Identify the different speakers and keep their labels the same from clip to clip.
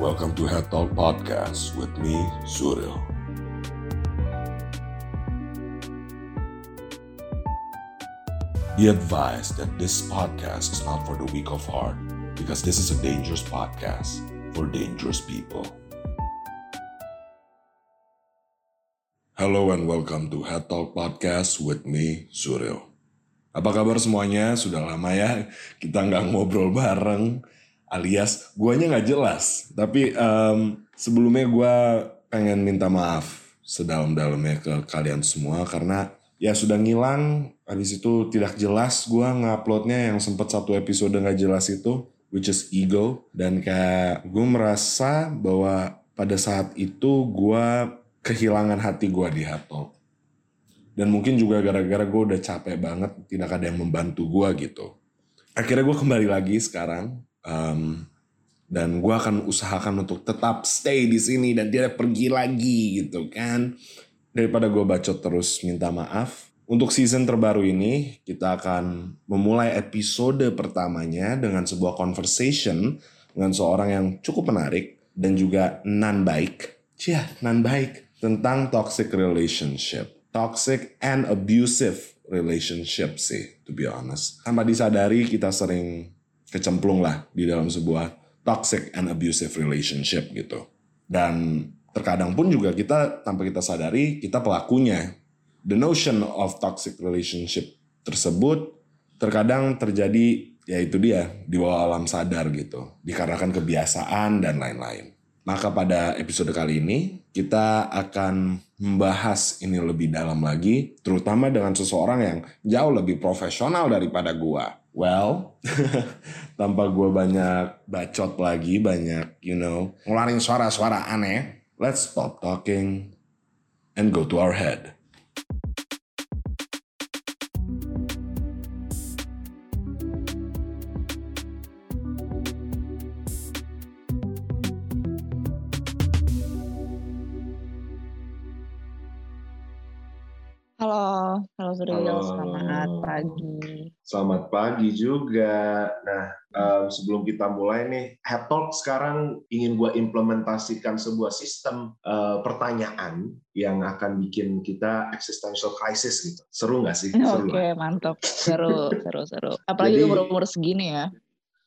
Speaker 1: Welcome to Head Talk Podcast with me, Suril. Be advised that this podcast is not for the weak of heart because this is a dangerous podcast for dangerous people. Hello and welcome to Head Talk Podcast with me, Suril. Apa kabar semuanya? Sudah lama ya kita nggak ngobrol bareng, alias guanya nggak jelas. Tapi em, sebelumnya gue pengen minta maaf sedalam-dalamnya ke kalian semua karena ya sudah ngilang. Habis itu tidak jelas gue nguploadnya yang sempat satu episode nggak jelas itu, which is ego. Dan kayak gue merasa bahwa pada saat itu gue kehilangan hati gue di Talk dan mungkin juga gara-gara gue udah capek banget tidak ada yang membantu gue gitu akhirnya gue kembali lagi sekarang um, dan gue akan usahakan untuk tetap stay di sini dan tidak pergi lagi gitu kan. Daripada gue bacot terus minta maaf. Untuk season terbaru ini kita akan memulai episode pertamanya dengan sebuah conversation dengan seorang yang cukup menarik dan juga nan baik Cia, nan baik tentang toxic relationship. Toxic and abusive relationship sih, to be honest. Tanpa disadari kita sering kecemplung lah di dalam sebuah toxic and abusive relationship gitu. Dan terkadang pun juga kita tanpa kita sadari kita pelakunya. The notion of toxic relationship tersebut terkadang terjadi yaitu dia di bawah alam sadar gitu. Dikarenakan kebiasaan dan lain-lain. Maka pada episode kali ini kita akan membahas ini lebih dalam lagi, terutama dengan seseorang yang jauh lebih profesional daripada gua. Well, tanpa gua banyak bacot lagi, banyak you know ngeluarin suara-suara aneh, let's stop talking and go to our head.
Speaker 2: Halo, Halo. selamat pagi.
Speaker 3: Selamat pagi juga. Nah, em, sebelum kita mulai nih, Head Talk sekarang ingin gue implementasikan sebuah sistem eh, pertanyaan yang akan bikin kita existential crisis gitu. Seru nggak sih? Seru
Speaker 2: Oke,
Speaker 3: lah.
Speaker 2: mantap. Seru, seru, seru. Apalagi umur-umur segini ya.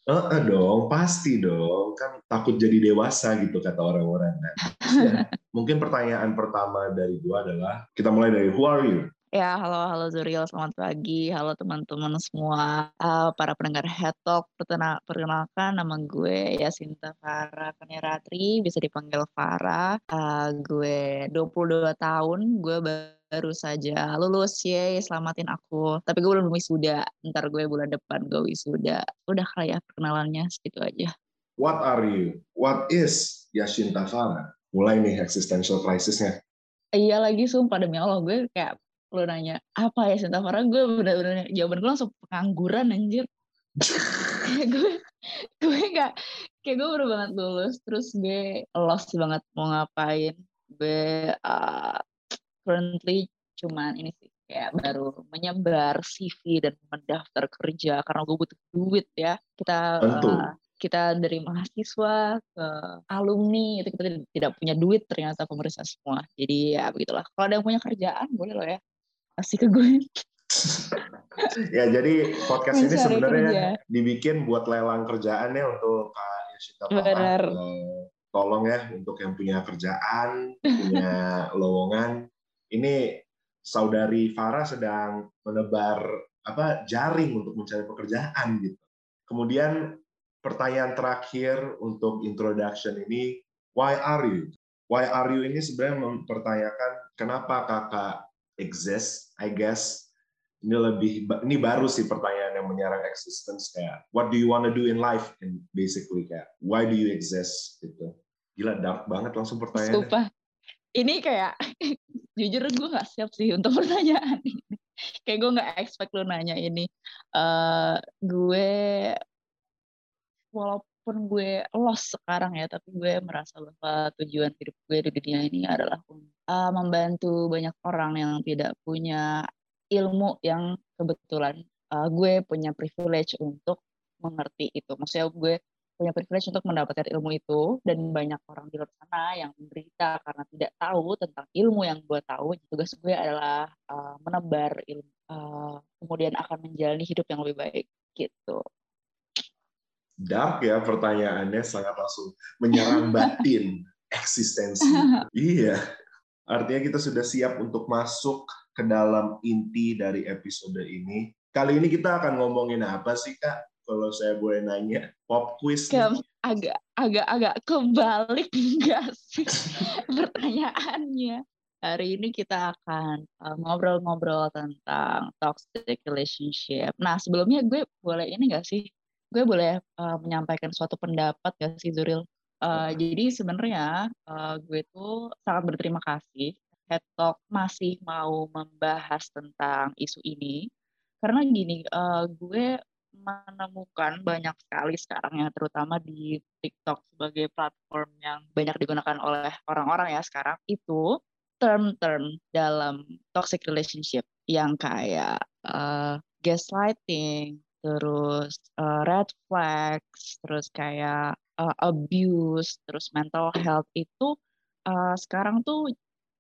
Speaker 3: Eh, eh, dong, pasti dong. Kan takut jadi dewasa gitu kata orang-orang. Nah, mungkin pertanyaan pertama dari gue adalah, kita mulai dari who are you?
Speaker 2: Ya, halo, halo Zuriel, selamat pagi. Halo teman-teman semua, Eh, para pendengar Head Talk. Pertena- Perkenalkan, nama gue Yasinta Farah Kaneratri, bisa dipanggil Farah. Eh, gue 22 tahun, gue baru saja lulus, yeay, selamatin aku. Tapi gue belum wisuda, ntar gue bulan depan gue wisuda. Udah kali ya perkenalannya, segitu aja.
Speaker 3: What are you? What is Yashinta Farah? Mulai nih existential crisis-nya.
Speaker 2: Iya lagi sumpah demi Allah gue kayak lu nanya apa ya? Sinta Farah gue bener-bener jawaban gue langsung pengangguran anjir. Kayak gue gue gak kayak gue baru banget lulus terus gue lost banget mau ngapain. Gue uh, currently cuman ini sih kayak baru menyebar CV dan mendaftar kerja karena gue butuh duit ya. Kita
Speaker 3: Tentu.
Speaker 2: uh, kita dari mahasiswa ke alumni itu kita tidak- tidak punya duit ternyata pemerintah semua. Jadi ya begitulah. Kalau ada yang punya kerjaan boleh loh ya kasih ke gue
Speaker 3: Ya jadi podcast ini
Speaker 2: Mencari
Speaker 3: sebenarnya
Speaker 2: kerja.
Speaker 3: dibikin buat lelang kerjaan ya untuk Kak Farah.
Speaker 2: Benar.
Speaker 3: Eh, Tolong ya untuk yang punya kerjaan, punya lowongan. Ini saudari Farah sedang menebar apa jaring untuk mencari pekerjaan gitu. Kemudian pertanyaan terakhir untuk introduction ini, why are you? Why are you ini sebenarnya mempertanyakan kenapa kakak exist, I guess ini lebih ini baru sih pertanyaan yang menyerang existence kayak what do you want to do in life and basically kayak why do you exist gitu gila dark banget langsung pertanyaannya
Speaker 2: Sumpah. Ini kayak jujur gue nggak siap sih untuk pertanyaan ini. Kayak gue nggak expect lu nanya ini. Eh gue walaupun gue lost sekarang ya, tapi gue merasa bahwa tujuan hidup gue di dunia ini adalah eh, membantu banyak orang yang tidak punya ilmu yang kebetulan eh, gue punya privilege untuk mengerti itu. Maksudnya gue punya privilege untuk mendapatkan ilmu itu dan banyak orang di luar sana yang menderita karena tidak tahu tentang ilmu yang gue tahu tugas gue adalah uh, menebar ilmu uh, kemudian akan menjalani hidup yang lebih baik gitu
Speaker 3: dark ya pertanyaannya sangat langsung menyerang batin eksistensi. Iya. Artinya kita sudah siap untuk masuk ke dalam inti dari episode ini. Kali ini kita akan ngomongin apa sih kak? Kalau saya boleh nanya pop quiz
Speaker 2: Ke, agak agak agak kebalik enggak sih pertanyaannya? Hari ini kita akan uh, ngobrol-ngobrol tentang toxic relationship. Nah sebelumnya gue boleh ini enggak sih gue boleh uh, menyampaikan suatu pendapat gak sih Zuril? Uh, jadi sebenarnya uh, gue tuh sangat berterima kasih Head Talk masih mau membahas tentang isu ini. Karena gini uh, gue menemukan banyak sekali sekarang ya terutama di TikTok sebagai platform yang banyak digunakan oleh orang-orang ya sekarang itu term-term dalam toxic relationship yang kayak uh, gaslighting, terus uh, red flags, terus kayak uh, abuse, terus mental health itu uh, sekarang tuh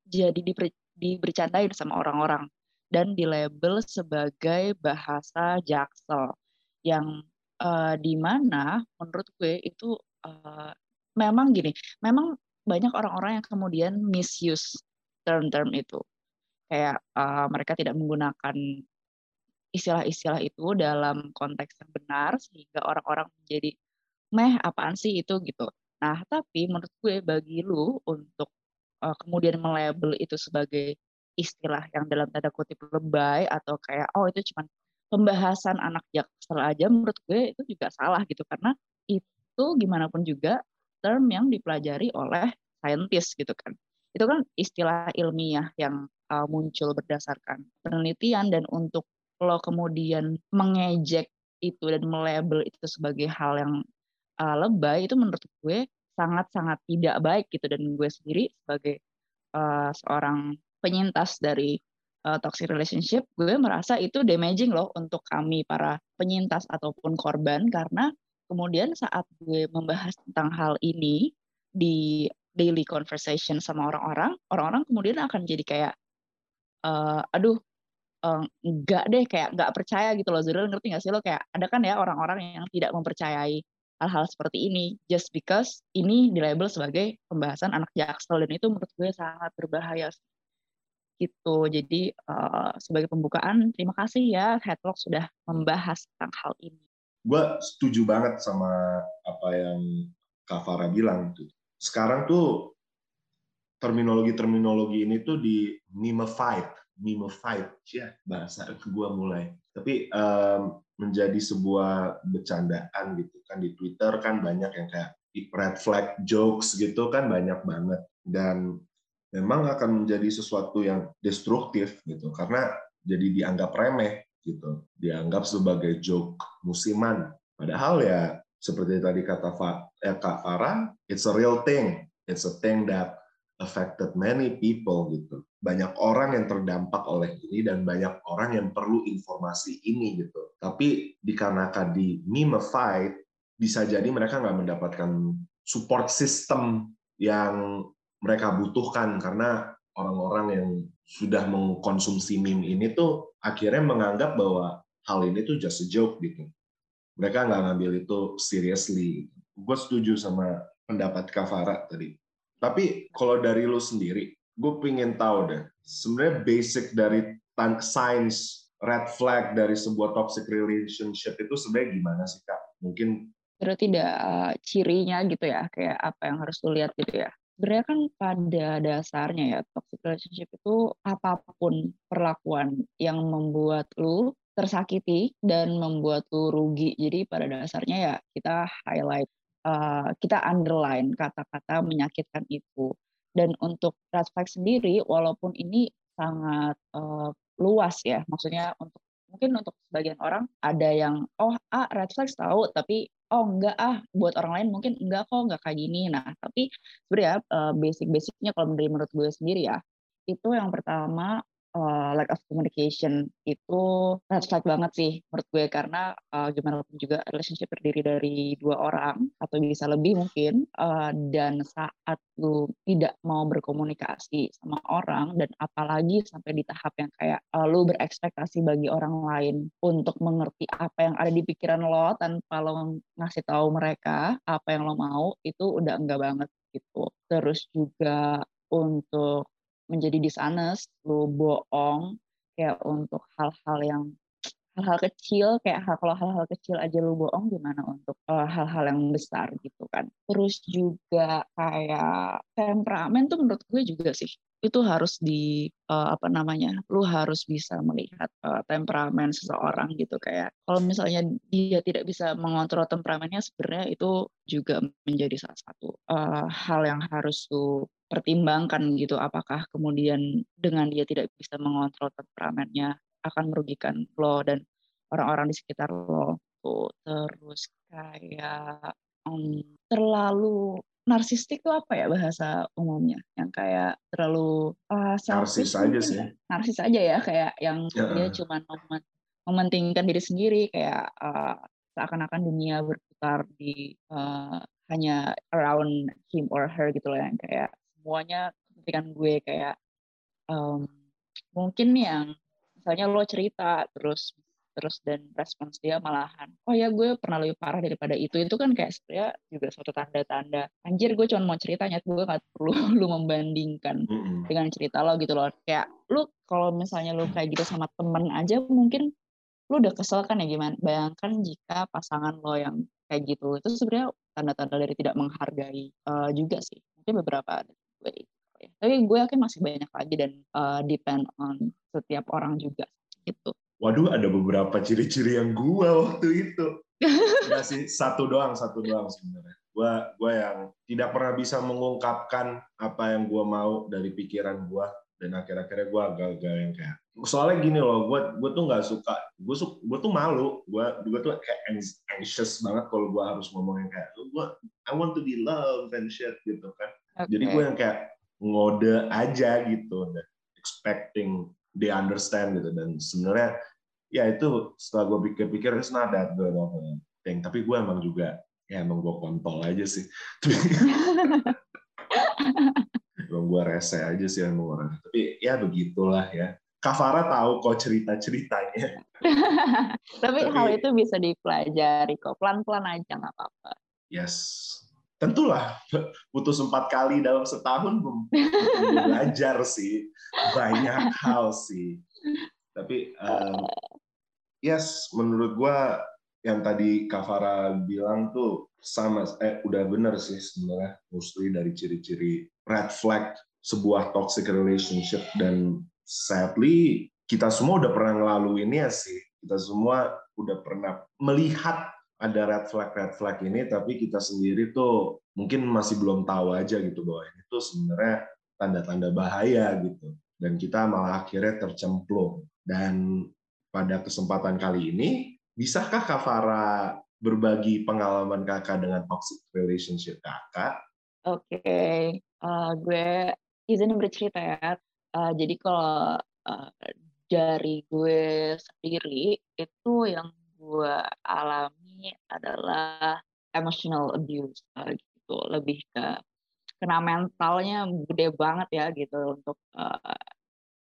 Speaker 2: jadi diber, dibercandain sama orang-orang dan dilabel sebagai bahasa jaksel yang uh, di mana menurut gue itu uh, memang gini, memang banyak orang-orang yang kemudian misuse term-term itu. Kayak uh, mereka tidak menggunakan istilah-istilah itu dalam konteks yang benar sehingga orang-orang menjadi meh apaan sih itu? gitu. Nah, tapi menurut gue bagi lu untuk uh, kemudian melabel itu sebagai istilah yang dalam tanda kutip lebay atau kayak oh itu cuma pembahasan anak jaksel aja menurut gue itu juga salah gitu. Karena itu gimana pun juga term yang dipelajari oleh saintis gitu kan. Itu kan istilah ilmiah yang uh, muncul berdasarkan penelitian dan untuk lo kemudian mengejek itu dan melabel itu sebagai hal yang uh, lebay itu menurut gue sangat-sangat tidak baik gitu. Dan gue sendiri sebagai uh, seorang penyintas dari uh, toxic relationship, gue merasa itu damaging loh untuk kami para penyintas ataupun korban. Karena kemudian saat gue membahas tentang hal ini di daily conversation sama orang-orang, orang-orang kemudian akan jadi kayak, uh, aduh, uh, enggak deh, kayak enggak percaya gitu loh. Zuril ngerti nggak sih lo kayak ada kan ya orang-orang yang tidak mempercayai hal-hal seperti ini just because ini dilabel sebagai pembahasan anak jaksel dan itu menurut gue sangat berbahaya gitu. Jadi uh, sebagai pembukaan, terima kasih ya Headlock sudah membahas tentang hal ini.
Speaker 3: Gue setuju banget sama apa yang Kak Farah bilang. Sekarang tuh terminologi-terminologi ini tuh di memified, memified, ya bahasa gue mulai. Tapi um, menjadi sebuah bercandaan gitu kan di Twitter kan banyak yang kayak red flag jokes gitu kan banyak banget. Dan memang akan menjadi sesuatu yang destruktif gitu karena jadi dianggap remeh gitu. Dianggap sebagai joke musiman. Padahal ya seperti tadi kata eh, Kak Farah it's a real thing. It's a thing that affected many people gitu banyak orang yang terdampak oleh ini dan banyak orang yang perlu informasi ini gitu tapi dikarenakan di memified bisa jadi mereka nggak mendapatkan support system yang mereka butuhkan karena orang-orang yang sudah mengkonsumsi meme ini tuh akhirnya menganggap bahwa hal ini tuh just a joke gitu. Mereka nggak ngambil itu seriously. Gue setuju sama pendapat Kavara tadi. Tapi kalau dari lu sendiri, gue pengen tahu deh, sebenarnya basic dari science red flag dari sebuah toxic relationship itu sebenarnya gimana sih kak? Mungkin
Speaker 2: berarti tidak uh, cirinya gitu ya, kayak apa yang harus lu lihat gitu ya? sebenarnya kan pada dasarnya ya toxic relationship itu apa pun perlakuan yang membuat lu tersakiti dan membuat lu rugi. Jadi pada dasarnya ya kita highlight, uh, kita underline kata-kata menyakitkan itu. Dan untuk red flag sendiri, walaupun ini sangat uh, luas ya, maksudnya untuk mungkin untuk sebagian orang ada yang oh ah red flags tahu tapi oh enggak ah buat orang lain mungkin enggak kok enggak kayak gini nah tapi sebenarnya uh, basic-basicnya kalau dari menurut gue sendiri ya itu yang pertama uh, lack of communication itu red flag banget sih menurut gue. Karena uh, gimana pun juga relationship terdiri dari dua orang atau bisa lebih mungkin uh, dan saat lu tidak mau berkomunikasi sama orang dan apalagi sampai di tahap yang kayak uh, lu berekspektasi bagi orang lain untuk mengerti apa yang ada di pikiran lo tanpa lo ngasih tahu mereka apa yang lo mau itu udah enggak banget gitu. Terus juga untuk menjadi dishonest, lu bohong kayak untuk hal-hal yang hal-hal kecil kayak hal kalau hal-hal kecil aja lu bohong gimana untuk uh, hal-hal yang besar gitu kan. Terus juga kayak temperamen tuh menurut gue juga sih itu harus di uh, apa namanya lu harus bisa melihat uh, temperamen seseorang gitu. Kayak kalau misalnya dia tidak bisa mengontrol temperamennya sebenarnya itu juga menjadi salah satu uh, hal yang harus lu pertimbangkan gitu. Apakah kemudian dengan dia tidak bisa mengontrol temperamennya akan merugikan lo dan orang-orang di sekitar lo? Tuh terus kayak um, terlalu narsistik tuh apa ya bahasa umumnya yang kayak terlalu uh,
Speaker 3: narsis aja sih
Speaker 2: ya. narsis aja ya kayak yang ya. dia cuma mementingkan diri sendiri kayak uh, seakan-akan dunia berputar di uh, hanya around him or her gitu loh yang kayak semuanya kepentingan gue kayak um, mungkin yang misalnya lo cerita terus terus dan respons dia malahan oh ya gue pernah lebih parah daripada itu itu kan kayak sebenarnya juga suatu tanda-tanda anjir gue cuma mau ceritanya gue gak perlu lu membandingkan mm-hmm. dengan cerita lo gitu loh kayak lu kalau misalnya lu kayak gitu sama temen aja mungkin lu udah kesel kan ya gimana bayangkan jika pasangan lo yang kayak gitu itu sebenarnya tanda-tanda dari tidak menghargai uh, juga sih mungkin beberapa gue ya. Tapi gue yakin masih banyak lagi dan uh, depend on setiap orang juga gitu.
Speaker 3: Waduh, ada beberapa ciri-ciri yang gue waktu itu. Enggak sih, satu doang, satu doang sebenarnya. Gue gue yang tidak pernah bisa mengungkapkan apa yang gue mau dari pikiran gue dan akhir-akhirnya gue agak-agak yang kayak soalnya gini loh gue gue tuh nggak suka gue su gue tuh malu gue gue tuh kayak anxious banget kalau gue harus ngomongin kayak gue I want to be loved and shit gitu kan Okay. Jadi gue yang kayak ngode aja gitu dan expecting they understand gitu dan sebenarnya ya itu setelah gue pikir-pikir it's not that good of a thing tapi gue emang juga ya emang gue kontol aja sih. Emang gue rese aja sih emang orang. Tapi ya begitulah ya. Kavara tahu kok cerita-ceritanya.
Speaker 2: Tapi, Tapi hal itu bisa dipelajari kok, pelan-pelan aja nggak apa-apa.
Speaker 3: Yes, tentulah putus empat kali dalam setahun belajar sih. Banyak hal sih. Tapi um, yes menurut gue yang tadi Kavara bilang tuh sama eh udah bener sih sebenarnya mostly dari ciri-ciri red flag sebuah toxic relationship. Dan sadly kita semua udah pernah ngelaluinnya sih. Kita semua udah pernah melihat ada red flag red flag ini tapi kita sendiri tuh mungkin masih belum tahu aja gitu bahwa ini tuh sebenarnya tanda-tanda bahaya gitu. Dan kita malah akhirnya tercemplung. Dan pada kesempatan kali ini bisakah Kavara berbagi pengalaman kakak dengan toxic relationship kakak?
Speaker 2: Oke, okay. uh, eh, gue izin bercerita ya. Uh, jadi kalau uh, dari gue sendiri itu yang gue alami adalah emotional abuse uh, gitu lebih ke kena mentalnya gede banget ya gitu untuk uh,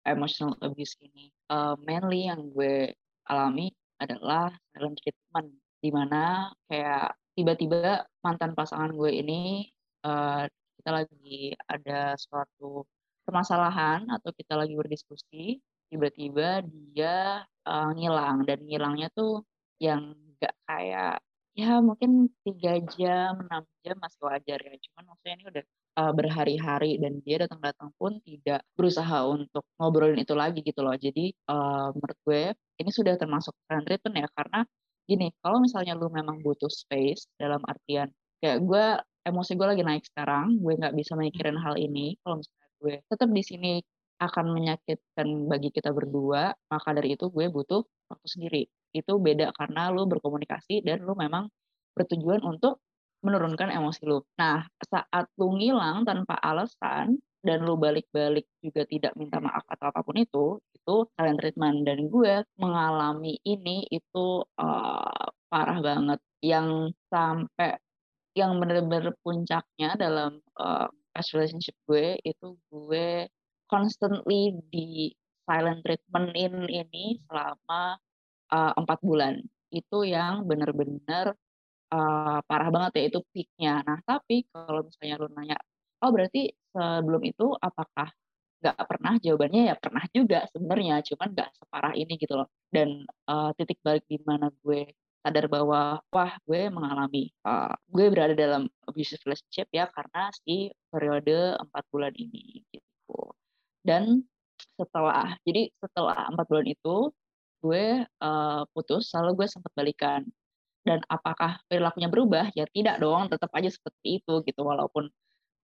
Speaker 2: emotional abuse ini uh, mainly yang gue alami adalah silent treatment di mana kayak tiba-tiba mantan pasangan gue ini uh, kita lagi ada suatu permasalahan atau kita lagi berdiskusi tiba-tiba dia uh, ngilang. Dan ngilangnya tuh yang nggak kayak ya mungkin tiga jam enam jam masih wajar ya. Cuman maksudnya ini udah uh, berhari-hari dan dia datang-datang pun tidak berusaha untuk ngobrolin itu lagi gitu loh jadi uh, menurut gue ini sudah termasuk trend treatment ya karena gini kalau misalnya lu memang butuh space dalam artian kayak gue emosi gue lagi naik sekarang gue nggak bisa mikirin hal ini kalau misalnya gue tetap di sini akan menyakitkan bagi kita berdua, maka dari itu gue butuh waktu sendiri. Itu beda karena lu berkomunikasi dan lu memang bertujuan untuk menurunkan emosi lu. Nah, saat lu ngilang tanpa alasan, dan lu balik-balik juga tidak minta maaf atau apa pun itu, itu silent treatment. Dan gue mengalami ini itu uh, parah banget. Yang sampai yang bener-bener puncaknya dalam uh, relationship gue itu gue constantly di silent treatment in ini selama empat uh, bulan. Itu yang bener-bener parah banget ya itu peaknya. Nah tapi kalau misalnya lu nanya, oh berarti sebelum itu apakah nggak pernah? Jawabannya ya pernah juga sebenarnya, cuman nggak separah ini gitu loh. Dan uh, titik balik di mana gue sadar bahwa wah gue mengalami uh, gue berada dalam abusive relationship ya karena si periode empat bulan ini gitu. Dan setelah jadi setelah empat bulan itu gue uh, putus, lalu gue sempat balikan dan apakah perilakunya berubah? Ya tidak dong tetap aja seperti itu gitu walaupun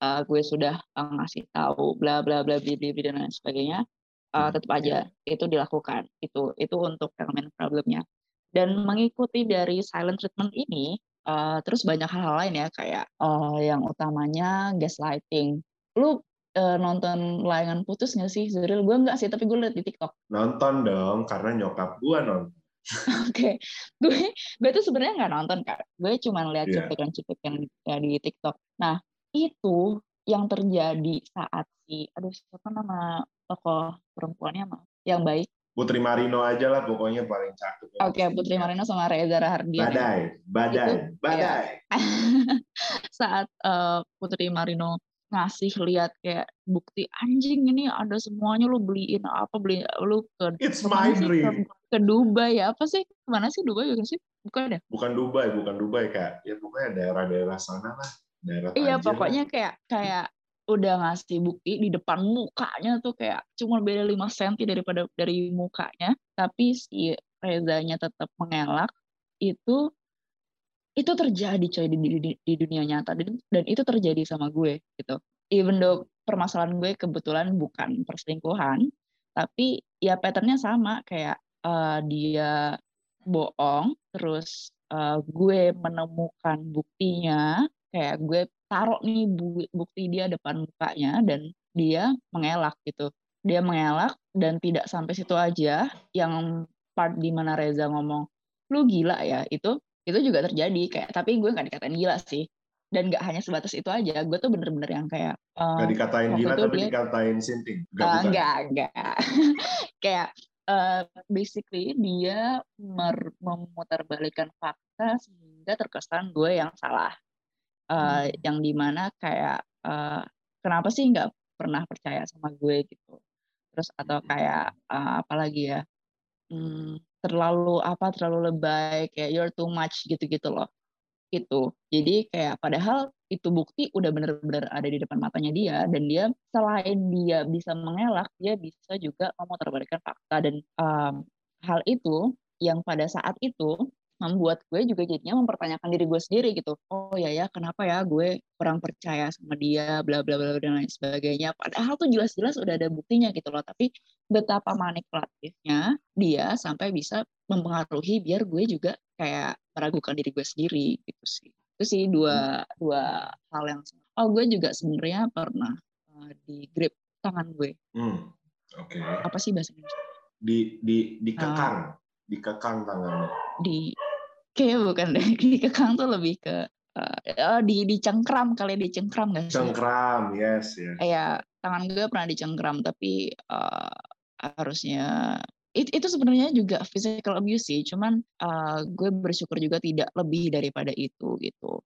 Speaker 2: uh, gue sudah uh, ngasih tahu bla bla bla bla bla dan lain sebagainya uh, tetap aja itu dilakukan itu itu untuk elemen problemnya. Dan mengikuti dari silent treatment ini uh, terus banyak hal-hal lain ya kayak uh, yang utamanya gaslighting. Lu uh, nonton layangan putus nggak sih Zuril? Gue nggak sih tapi gue liat di TikTok.
Speaker 3: Nonton dong karena nyokap gue nonton
Speaker 2: Oke, gue gue tuh sebenarnya nggak nonton kan, gue cuma lihat yeah. cuplikan-cuplikan ya di TikTok. Nah itu yang terjadi saat si, aduh siapa nama tokoh perempuannya mah, yang baik.
Speaker 3: Putri Marino aja lah pokoknya paling cakep.
Speaker 2: Oke, okay, Putri Marino sama Reza Rahardian.
Speaker 3: Badai, badai, itu, badai.
Speaker 2: Ya. saat uh, Putri Marino ngasih lihat kayak bukti anjing ini ada semuanya lu beliin apa beli lu ke
Speaker 3: It's my dream.
Speaker 2: Ke, ke Dubai ya apa sih? Ke mana sih Dubai bukan sih? Bukan ya?
Speaker 3: Bukan Dubai bukan Dubai kak. Ya pokoknya daerah-daerah sana lah daerah
Speaker 2: iya pokoknya lah. kayak kayak udah ngasih bukti di depan mukanya tuh kayak cuma beda 5 cm daripada dari mukanya. Tapi si Rezanya tetap mengelak itu itu terjadi coy di, di, di dunia nyata. Dan, dan itu terjadi sama gue gitu. Even though permasalahan gue kebetulan bukan perselingkuhan tapi ya patternnya sama. Kayak uh, dia bohong terus uh, gue menemukan buktinya. Kayak gue taruh nih bukti dia depan mukanya dan dia mengelak gitu. Dia mengelak dan tidak sampai situ aja. Yang part di mana Reza ngomong lu gila ya? Itu itu juga terjadi kayak tapi gue nggak dikatain gila sih. Dan nggak hanya sebatas itu aja gue tuh bener-bener yang kayak
Speaker 3: um, nggak dikatain gila tapi dia, dikatain sinting.
Speaker 2: Nggak uh, nggak nggak. Kayak uh, basically dia memutarbalikkan fakta sehingga terkesan gue yang salah. Uh, hmm. yang di mana kayak uh, kenapa sih nggak pernah percaya sama gue gitu. Terus atau hmm. kayak uh, apalagi ya? Hmm, terlalu apa terlalu lebay kayak you're too much gitu-gitu loh. Itu jadi kayak padahal itu bukti udah bener-bener ada di depan matanya dia dan dia selain dia bisa mengelak dia bisa juga memutarbalikkan fakta. Dan um, hal itu yang pada saat itu membuat gue juga jadinya mempertanyakan diri gue sendiri gitu. Oh ya ya, kenapa ya gue kurang percaya sama dia, bla bla bla dan lain sebagainya. Padahal tuh jelas-jelas udah ada buktinya gitu loh. Tapi betapa manipulatifnya dia sampai bisa mempengaruhi biar gue juga kayak meragukan diri gue sendiri gitu sih. Itu sih dua hmm. dua hal yang oh gue juga sebenarnya pernah uh, di grip tangan gue.
Speaker 3: Hmm. Oke. Okay.
Speaker 2: Apa sih bahasa Indonesia?
Speaker 3: Di di dikekang. Uh, dikekang tangannya.
Speaker 2: Di kayak bukan deh dikekang tuh lebih ke uh, di dicengkram kali dicengkram nggak
Speaker 3: sih? Cengkram yes
Speaker 2: yes. Ya tangan gue pernah dicengkram tapi uh, harusnya it, itu sebenarnya juga physical abuse sih cuman uh, gue bersyukur juga tidak lebih daripada itu gitu.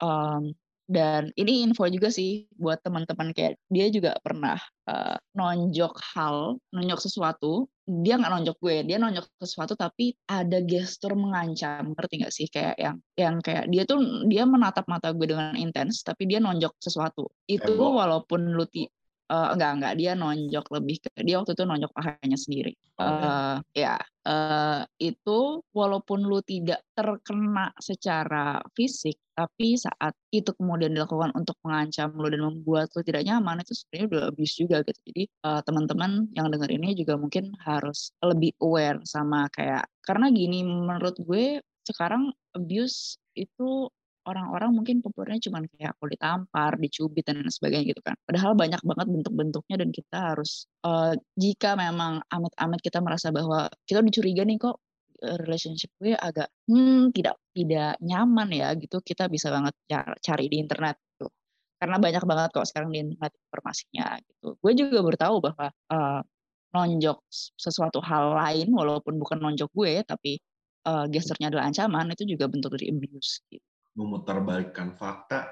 Speaker 2: Um, dan ini info juga sih buat teman-teman kayak dia juga pernah uh, nonjok hal, nonjok sesuatu. Dia nggak nonjok gue, dia nonjok sesuatu tapi ada gestur mengancam, ngerti nggak sih kayak yang yang kayak dia tuh dia menatap mata gue dengan intens, tapi dia nonjok sesuatu. Itu Ebo. walaupun lu ti uh, enggak enggak dia nonjok lebih ke dia waktu itu nonjok pahanya sendiri. Uh, ya uh, itu walaupun lu tidak terkena secara fisik, tapi saat itu kemudian dilakukan untuk mengancam lu dan membuat lu tidak nyaman itu sebenarnya udah abuse juga gitu. Jadi uh, teman-teman yang dengar ini juga mungkin harus lebih aware sama kayak karena gini menurut gue sekarang abuse itu orang-orang mungkin populernya cuma kayak aku ditampar, dicubit dan sebagainya gitu kan. Padahal banyak banget bentuk-bentuknya dan kita harus uh, jika memang amit-amit kita merasa bahwa kita dicuriga nih kok eh, relationship gue agak hmm tidak tidak nyaman ya gitu kita bisa banget cari di internet gitu. Karena banyak banget kok sekarang di internet informasinya gitu. Gue juga bertahu bahwa uh, nonjok sesuatu hal lain walaupun bukan nonjok gue tapi uh, gesternya adalah ancaman itu juga bentuk dari abuse gitu
Speaker 3: memutarbalikkan fakta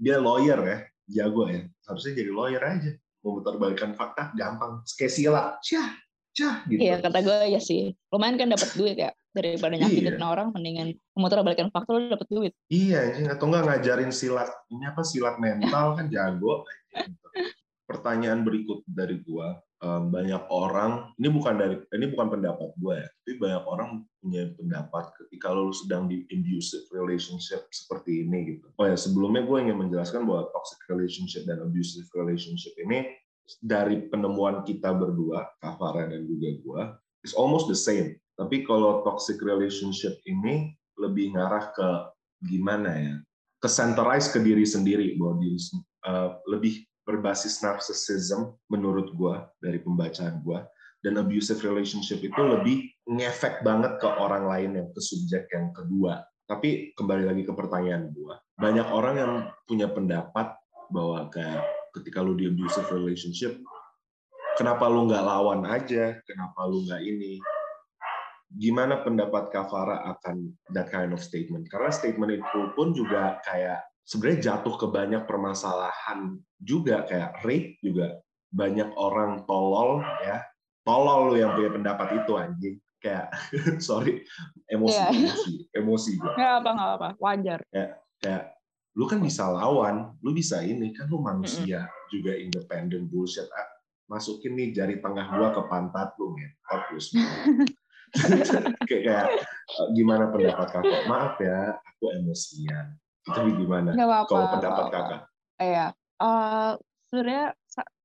Speaker 3: dia lawyer ya jago ya. Harusnya jadi lawyer aja. Memutarbalikkan fakta gampang. Kayak sila cah cah gitu.
Speaker 2: Iya kata gue ya sih. Lumayan kan dapat duit ya. Daripada nyakitin iya. orang mendingan memutarbalikkan fakta lo dapat duit.
Speaker 3: Iya atau enggak ngajarin silat ini apa silat mental kan jago. Pertanyaan berikut dari gua banyak orang ini bukan dari ini bukan pendapat gue ya tapi banyak orang punya pendapat ketika lo sedang di abusive relationship seperti ini gitu. Oh ya sebelumnya gue ingin menjelaskan bahwa toxic relationship dan abusive relationship ini dari penemuan kita berdua Kavara dan juga gue is almost the same. Tapi kalau toxic relationship ini lebih ngarah ke gimana ya? Ke centerize ke diri sendiri bahwa diri uh, lebih berbasis narcissism menurut gue dari pembacaan gue dan abusive relationship itu lebih ngefek banget ke orang lain yang ke subjek yang kedua. Tapi kembali lagi ke pertanyaan gue banyak orang yang punya pendapat bahwa kayak ketika lu di abusive relationship kenapa lu nggak lawan aja? Kenapa lu nggak ini? Gimana pendapat Kavara akan that kind of statement? Karena statement itu pun juga kayak sebenarnya jatuh ke banyak permasalahan juga kayak rape juga. Banyak orang tolol ya. Tolol lu yang punya pendapat itu anjing. Kayak sorry emosi yeah. emosi emosi gue
Speaker 2: nggak apa nggak apa wajar.
Speaker 3: Kayak kayak lu kan bisa lawan lu bisa ini kan lu manusia mm -hmm. juga independen bullshit. Ah, masukin nih jari tengah gua ke pantat lu ya terus kayak, kayak gimana pendapat kakak? Maaf ya aku emosian itu gimana apa, kalau pendapat apa, kakak?
Speaker 2: Iya, uh, sebenarnya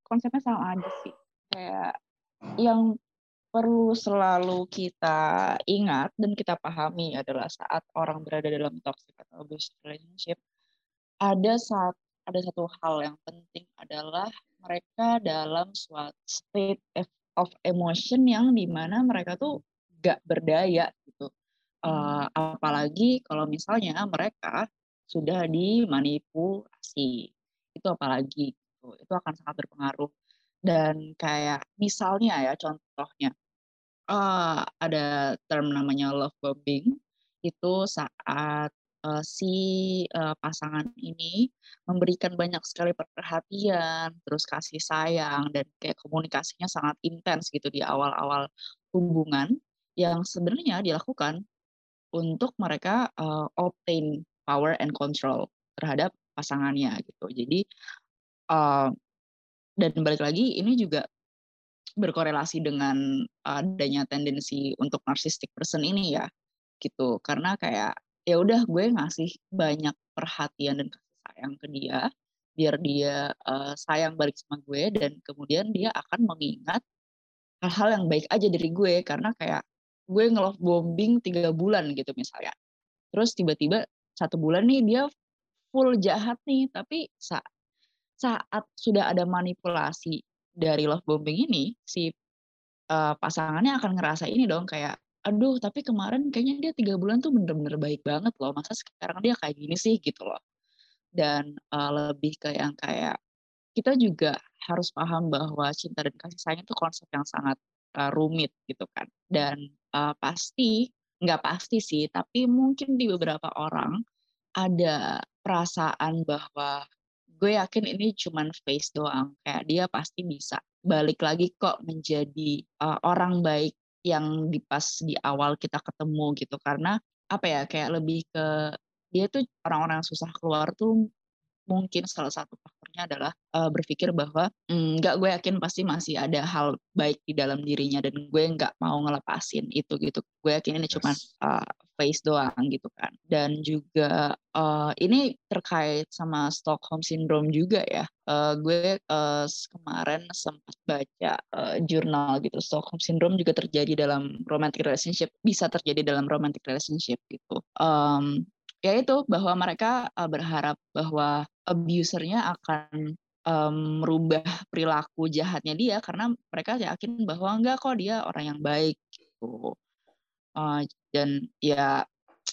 Speaker 2: konsepnya sama aja sih. Kayak yang perlu selalu kita ingat dan kita pahami adalah saat orang berada dalam toxic atau abusive relationship, ada saat ada satu hal yang penting adalah mereka dalam suatu state of emotion yang di mana mereka tuh gak berdaya gitu. Uh, apalagi kalau misalnya mereka sudah dimanipulasi. Itu apalagi gitu. Itu akan sangat berpengaruh. Dan kayak misalnya ya contohnya uh, ada term namanya love bombing itu saat uh, si uh, pasangan ini memberikan banyak sekali perhatian, terus kasih sayang dan kayak komunikasinya sangat intens gitu di awal-awal hubungan yang sebenarnya dilakukan untuk mereka uh, obtain power and control terhadap pasangannya gitu. Jadi uh, dan balik lagi ini juga berkorelasi dengan adanya tendensi untuk narcissistic person ini ya gitu. Karena kayak ya udah gue ngasih banyak perhatian dan kasih sayang ke dia biar dia uh, sayang balik sama gue dan kemudian dia akan mengingat hal-hal yang baik aja dari gue. Karena kayak gue ngelove bombing tiga bulan gitu misalnya. Terus tiba-tiba satu bulan nih dia full jahat nih. Tapi saat saat sudah ada manipulasi dari love bombing ini si uh, pasangannya akan ngerasa ini dong kayak aduh tapi kemarin kayaknya dia tiga bulan tuh bener-bener baik banget loh. Masa sekarang dia kayak gini sih? Gitu loh. Dan uh, lebih ke yang kayak kita juga harus paham bahwa cinta dan kasih sayang itu konsep yang sangat uh, rumit gitu kan. Dan uh, pasti nggak pasti sih, tapi mungkin di beberapa orang ada perasaan bahwa gue yakin ini cuman face doang, kayak dia pasti bisa balik lagi kok menjadi uh, orang baik yang di pas di awal kita ketemu gitu. Karena apa ya kayak lebih ke dia tuh orang-orang susah keluar tuh mungkin salah satu faktornya adalah uh, berpikir bahwa enggak gue yakin pasti masih ada hal baik di dalam dirinya dan gue nggak mau ngelepasin itu gitu. Gue yakin ini cuma uh, face doang gitu kan. Dan juga uh, ini terkait sama Stockholm syndrome juga ya. Uh, gue uh, kemarin sempat baca uh, jurnal gitu. Stockholm syndrome juga terjadi dalam romantic relationship bisa terjadi dalam romantic relationship gitu. Um, ya itu bahwa mereka uh, berharap bahwa abusernya akan um, merubah perilaku jahatnya dia karena mereka yakin bahwa enggak kok dia orang yang baik gitu. Uh, dan ya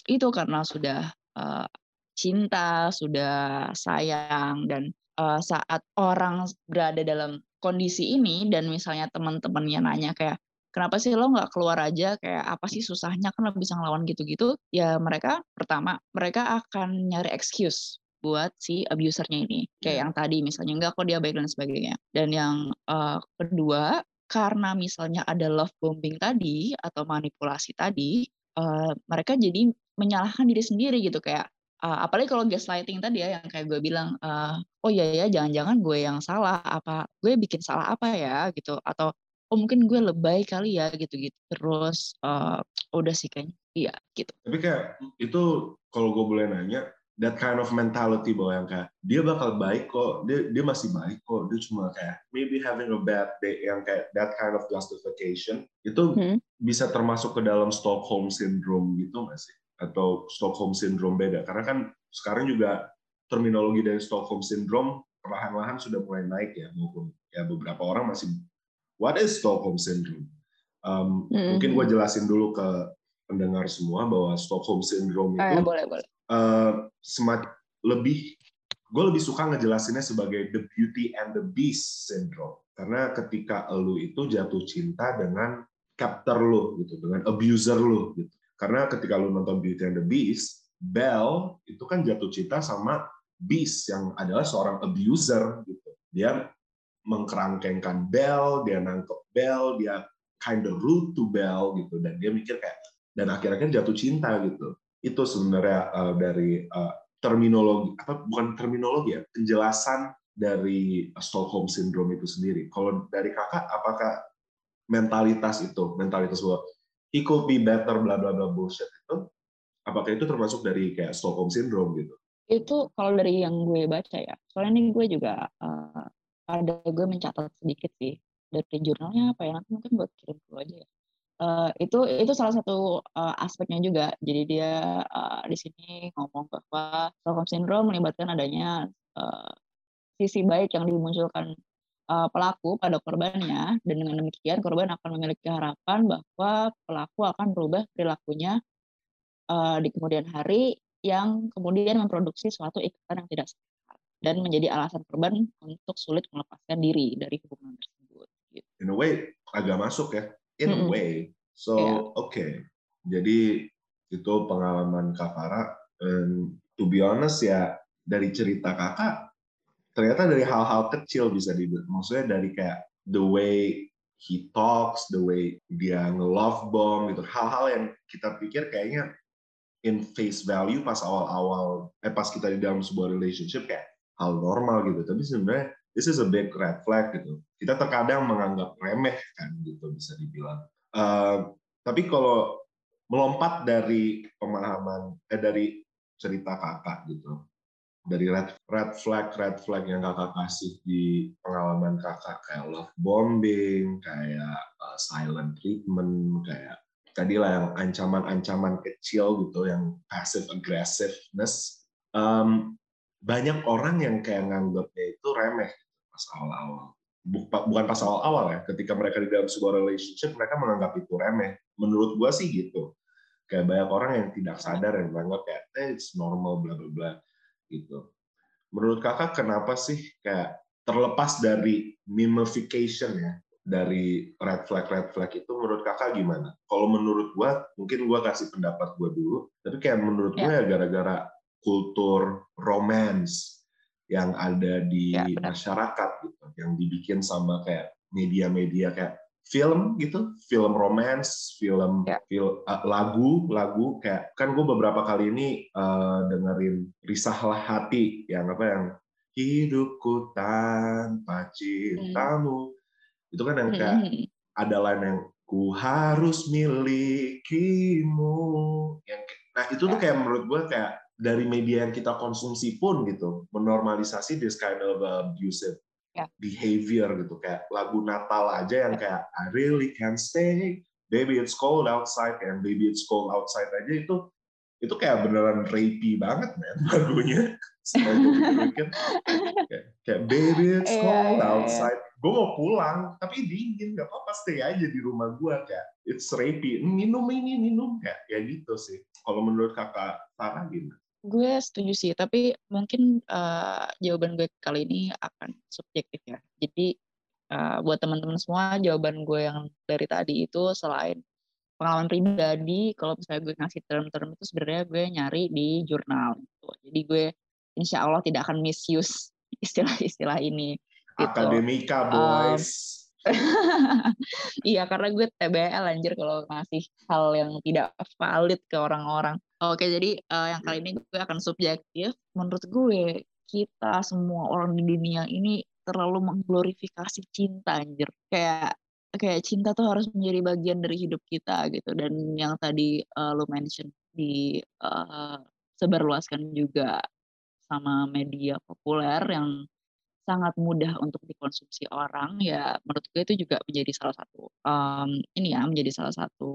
Speaker 2: itu karena sudah uh, cinta sudah sayang dan uh, saat orang berada dalam kondisi ini dan misalnya teman-temannya nanya kayak kenapa sih lo nggak keluar aja? Kayak apa sih susahnya? Kan lo bisa ngelawan gitu-gitu. Ya mereka pertama mereka akan nyari excuse buat si abusernya ini. Kayak yeah. yang tadi misalnya enggak kok dia baik dan sebagainya. Dan yang uh, kedua karena misalnya ada love bombing tadi atau manipulasi tadi uh, mereka jadi menyalahkan diri sendiri gitu. Kayak uh, apalagi kalau gaslighting tadi ya yang kayak gue bilang uh, oh iya ya jangan-jangan gue yang salah apa gue bikin salah apa ya? gitu. Atau oh mungkin gue lebay kali ya gitu-gitu. Terus uh, udah sih kayaknya. Iya gitu.
Speaker 3: Tapi kayak itu kalau gue boleh nanya that kind of mentality bahwa yang kayak dia bakal baik kok. Dia dia masih baik kok. Dia cuma kayak maybe having a bad day yang kayak that kind of justification itu hmm. bisa termasuk ke dalam Stockholm syndrome gitu nggak sih? Atau Stockholm syndrome beda? Karena kan sekarang juga terminologi dari Stockholm syndrome perlahan-lahan sudah mulai naik ya maupun ya beberapa orang masih what is Stockholm syndrome um, mm-hmm. mungkin gue jelasin dulu ke pendengar semua bahwa Stockholm syndrome itu
Speaker 2: eh, boleh, boleh.
Speaker 3: Uh, semat lebih gue lebih suka ngejelasinnya sebagai the beauty and the beast syndrome karena ketika lu itu jatuh cinta dengan captor lu gitu dengan abuser lu gitu karena ketika lu nonton Beauty and the Beast, Belle itu kan jatuh cinta sama Beast yang adalah seorang abuser gitu. Dia mengkerangkengkan Belle, dia nangkep Belle, dia kind of rude to Belle gitu dan dia mikir kayak dan akhirnya kan jatuh cinta gitu. Itu sebenarnya uh, dari uh, terminologi apa bukan terminologi ya, penjelasan dari Stockholm syndrome itu sendiri. Kalau dari kakak, apakah mentalitas itu, mentalitas bahwa he could be better bla bla bla bullshit itu apakah itu termasuk dari kayak Stockholm syndrome gitu
Speaker 2: itu kalau dari yang gue baca ya soalnya ini gue juga uh, ada gue mencatat sedikit sih dari jurnalnya apa ya nanti mungkin buat kirim dulu aja ya. Uh, itu itu salah satu uh, aspeknya juga. Jadi dia uh, di sini ngomong bahwa Stockholm syndrome melibatkan adanya uh, sisi baik yang dimunculkan uh, pelaku pada korbannya. Dan dengan demikian korban akan memiliki harapan bahwa pelaku akan berubah perilakunya uh, di kemudian hari yang kemudian memproduksi suatu ikatan yang tidak sehat dan menjadi alasan korban untuk sulit melepaskan diri dari hubungan tersebut.
Speaker 3: Gitu. In a way agak masuk ya. In mm -hmm. a way. So yeah. oke. Okay. Jadi itu pengalaman Kak Farah. Um, to be honest ya dari cerita kakak ternyata dari hal-hal kecil bisa dibilang maksudnya dari kayak the way he talks, the way dia nge-love bomb gitu, hal-hal yang kita pikir kayaknya in face value pas awal-awal, eh pas kita di dalam sebuah relationship kayak hal normal gitu, tapi sebenarnya this is a big red flag gitu. Kita terkadang menganggap remeh kan gitu bisa dibilang. Uh, tapi kalau melompat dari pemahaman eh dari cerita kakak gitu, dari red red flag red flag yang kakak kasih di pengalaman kakak kayak love bombing kayak uh, silent treatment kayak tadi lah yang ancaman-ancaman kecil gitu yang passive aggressiveness um, banyak orang yang kayak nganggapnya itu remeh gitu, pas awal-awal bukan pas awal-awal ya ketika mereka di dalam sebuah relationship mereka menganggap itu remeh menurut gua sih gitu kayak banyak orang yang tidak sadar yang menganggap kayak eh, it's normal bla bla bla gitu. Menurut kakak kenapa sih kayak terlepas dari mimification ya dari red flag red flag itu menurut kakak gimana? Kalau menurut gua mungkin gua kasih pendapat gua dulu, tapi kayak menurut gua ya, ya gara-gara kultur romance yang ada di ya, masyarakat gitu, yang dibikin sama kayak media-media kayak film gitu, film romance, film, ya. film uh, lagu, lagu kayak kan gue beberapa kali ini uh, dengerin risahlah hati yang apa yang hidupku tanpa cintamu hmm. itu kan yang kayak hmm. ada lain yang ku harus milikimu yang nah itu tuh kayak menurut gue kayak dari media yang kita konsumsi pun gitu menormalisasi this kind of abusive yeah. behavior gitu kayak lagu Natal aja yang kayak I really can't stay baby it's cold outside and baby it's cold outside aja itu itu kayak beneran rapey banget men lagunya kayak, kayak baby it's
Speaker 2: Iya,
Speaker 3: cold
Speaker 2: iya, iya.
Speaker 3: outside gue mau pulang tapi dingin gak apa-apa stay aja di rumah gue kayak it's rapey minum ini minum kayak ya gitu sih kalau menurut kakak Farah gimana?
Speaker 2: Gue setuju sih, tapi mungkin eh, jawaban gue kali ini akan subjektif ya. Jadi eh, buat teman-teman semua, jawaban gue yang dari tadi itu selain pengalaman pribadi, kalau misalnya gue ngasih term-term itu sebenarnya gue nyari di jurnal. Gitu. Jadi gue insya Allah tidak akan misuse istilah-istilah ini. Gitu.
Speaker 3: Akademika
Speaker 2: Um,
Speaker 3: boys
Speaker 2: iya karena gue TBL anjir kalau ngasih hal yang tidak valid ke orang-orang. Oke jadi eh, yang kali ini gue akan subjektif. Menurut gue kita semua orang di dunia ini terlalu mengglorifikasi cinta anjir. Kayak kayak cinta tuh harus menjadi bagian dari hidup kita gitu. Dan yang tadi eh, lu mention di eh, sebarluaskan juga sama media populer yang sangat mudah untuk dikonsumsi orang ya menurut gue itu juga menjadi salah satu um, ini ya menjadi salah satu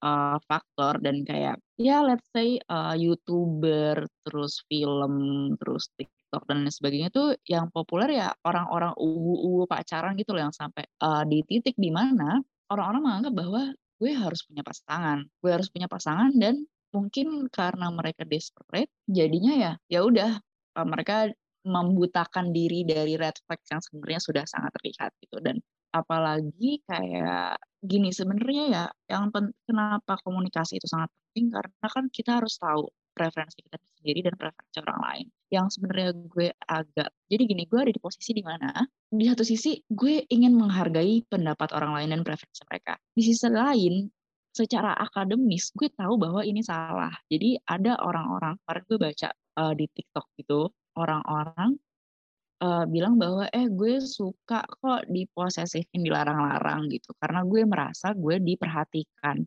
Speaker 2: uh, faktor dan kayak ya let's say uh, youtuber terus film terus TikTok dan lain sebagainya tuh yang populer ya orang-orang uwu-uwu pacaran gitu loh yang sampai uh, di titik di mana orang-orang menganggap bahwa gue harus punya pasangan gue harus punya pasangan dan mungkin karena mereka desperate jadinya ya ya udah mereka membutakan diri dari red flag yang sebenarnya sudah sangat terlihat gitu. Dan apalagi kayak gini sebenarnya ya yang kenapa komunikasi itu sangat penting? Karena kan kita harus tahu preferensi kita sendiri dan preferensi orang lain. Yang sebenarnya gue agak jadi gini gue ada di posisi di mana di satu sisi gue ingin menghargai pendapat orang lain dan preferensi mereka. Di sisi lain secara akademis gue tahu bahwa ini salah. Jadi ada orang-orang kemarin gue baca uh, di TikTok gitu orang-orang uh, bilang bahwa eh gue suka kok diposesifin dilarang-larang gitu. Karena gue merasa gue diperhatikan.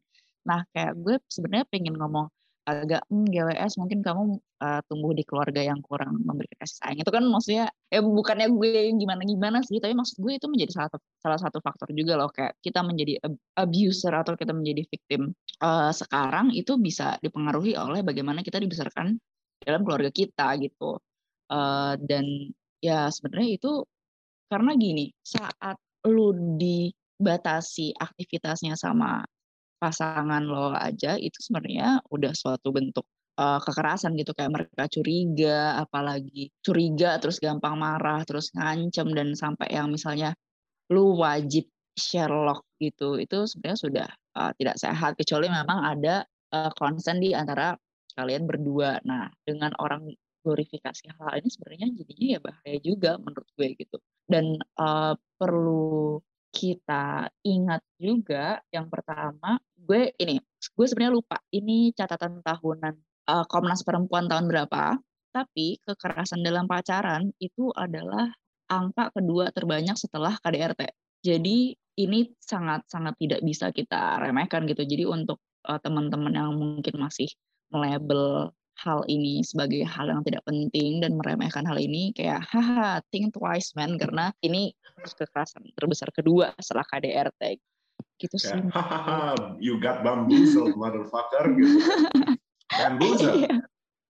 Speaker 2: Nah kayak gue sebenarnya pengen ngomong agak hmm, GWS mungkin kamu uh, tumbuh di keluarga yang kurang memberikan kasih sayang. Itu kan maksudnya ya bukannya gue gimana gimana sih tapi maksud gue itu menjadi salah satu salah satu faktor juga loh. Kayak kita menjadi abuser atau kita menjadi victim uh, sekarang itu bisa dipengaruhi oleh bagaimana kita dibesarkan dalam keluarga kita gitu uh, dan ya sebenarnya itu karena gini saat lu dibatasi aktivitasnya sama pasangan lo aja itu sebenarnya udah suatu bentuk uh, kekerasan gitu. Kayak mereka curiga apalagi curiga terus gampang marah terus ngancem dan sampai yang misalnya lu wajib Sherlock gitu itu sebenarnya sudah uh, tidak sehat. Kecuali memang ada uh, konsen di antara kalian berdua. Nah dengan orang glorifikasi hal ini sebenarnya jadinya ya bahaya juga menurut gue gitu. Dan uh, perlu kita ingat juga yang pertama gue ini gue sebenarnya lupa ini catatan tahunan uh, Komnas Perempuan tahun berapa tapi kekerasan dalam pacaran itu adalah angka kedua terbanyak setelah KDRT jadi ini sangat sangat tidak bisa kita remehkan gitu. Jadi untuk uh, teman-teman yang mungkin masih melabel hal ini sebagai hal yang tidak penting dan meremehkan hal ini kayak haha think twice man. Karena ini kekerasan terbesar kedua setelah KDRT gitu sih.
Speaker 3: Hahaha you got bamboozled motherfucker gitu. Bamboozled.
Speaker 2: Iya.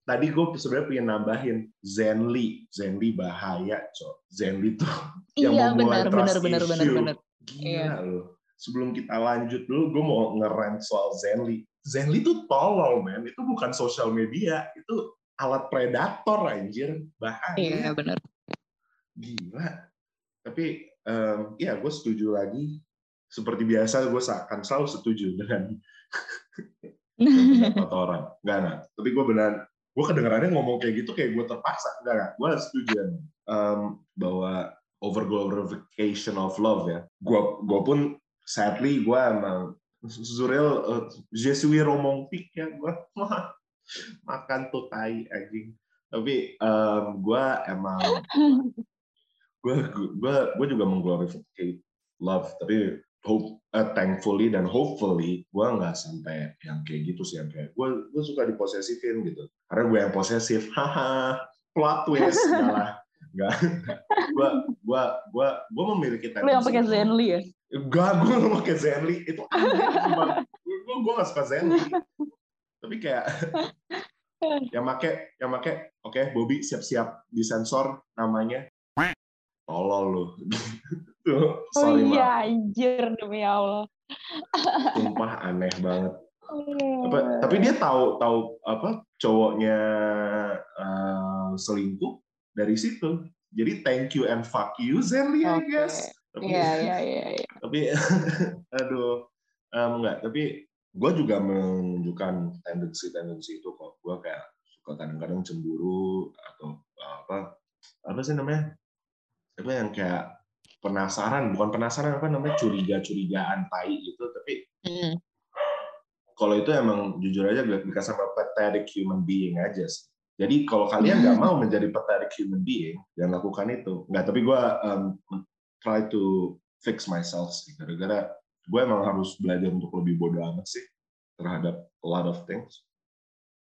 Speaker 3: tadi gue sebenarnya pengen nambahin Zenly Zenly bahaya cok. Zenly tuh yang
Speaker 2: iya
Speaker 3: memulai
Speaker 2: benar
Speaker 3: trust
Speaker 2: benar benar benar
Speaker 3: issue.
Speaker 2: benar.
Speaker 3: Gila
Speaker 2: Iya.
Speaker 3: loh. Sebelum kita lanjut dulu gue mau ngerant soal Zenly Zenly tuh tolol men. Itu bukan sosial media itu alat predator anjir. Bahaya.
Speaker 2: Iya benar
Speaker 3: gila. Tapi em, ya gue setuju lagi. Seperti biasa gue akan selalu setuju dengan pendapat orang. Nggak nah tapi gue benar gue kedengarannya ngomong kayak gitu kayak gue terpaksa. Nggak nggak. Gue setuju Em, bahwa over glorification of love ya. Gue gue pun sadly gue emang Zurel uh, je suis romantique ya gue makan tuh tai anjing. Tapi em, gue emang gue gue gue juga mengglorifikasi love tapi hope eh, thankfully dan hopefully gue nggak sampai yang kayak gitu sih yang kayak gue gue suka diposesifin gitu. Karena gue yang posesif haha plot twist enggak lah. Enggak gue gue gue gue memiliki
Speaker 2: lu yang pakai Zenly ya
Speaker 3: Enggak, gue gak pakai Zenly. Itu gue gue gak suka Zenly. tapi kayak yang make yang make oke okay, Bobby siap-siap disensor namanya. Tolol lu.
Speaker 2: Tuh, sorry oh iya anjir demi Allah.
Speaker 3: Sumpah aneh banget. Apa, tapi dia tahu tahu apa cowoknya uh, selingkuh dari situ. Jadi thank you and fuck you Zenly okay. I guess
Speaker 2: Iya iya iya.
Speaker 3: Tapi aduh um, enggak. Tapi gue juga menunjukkan tendensi-tendensi itu kok. Gue kayak suka kadang-kadang cemburu atau apa apa sih namanya? Apa yang kayak penasaran, bukan penasaran apa namanya curiga-curigaan tai gitu. Tapi mm. kalau itu emang jujur aja gue dikasih sama pathetic human being aja sih. Jadi kalau kalian nggak mau menjadi pathetic human being, jangan lakukan itu. Nggak, tapi gue um, try to fix myself sih. Gara-gara gue emang harus belajar untuk lebih bodoh amat sih terhadap a lot of things.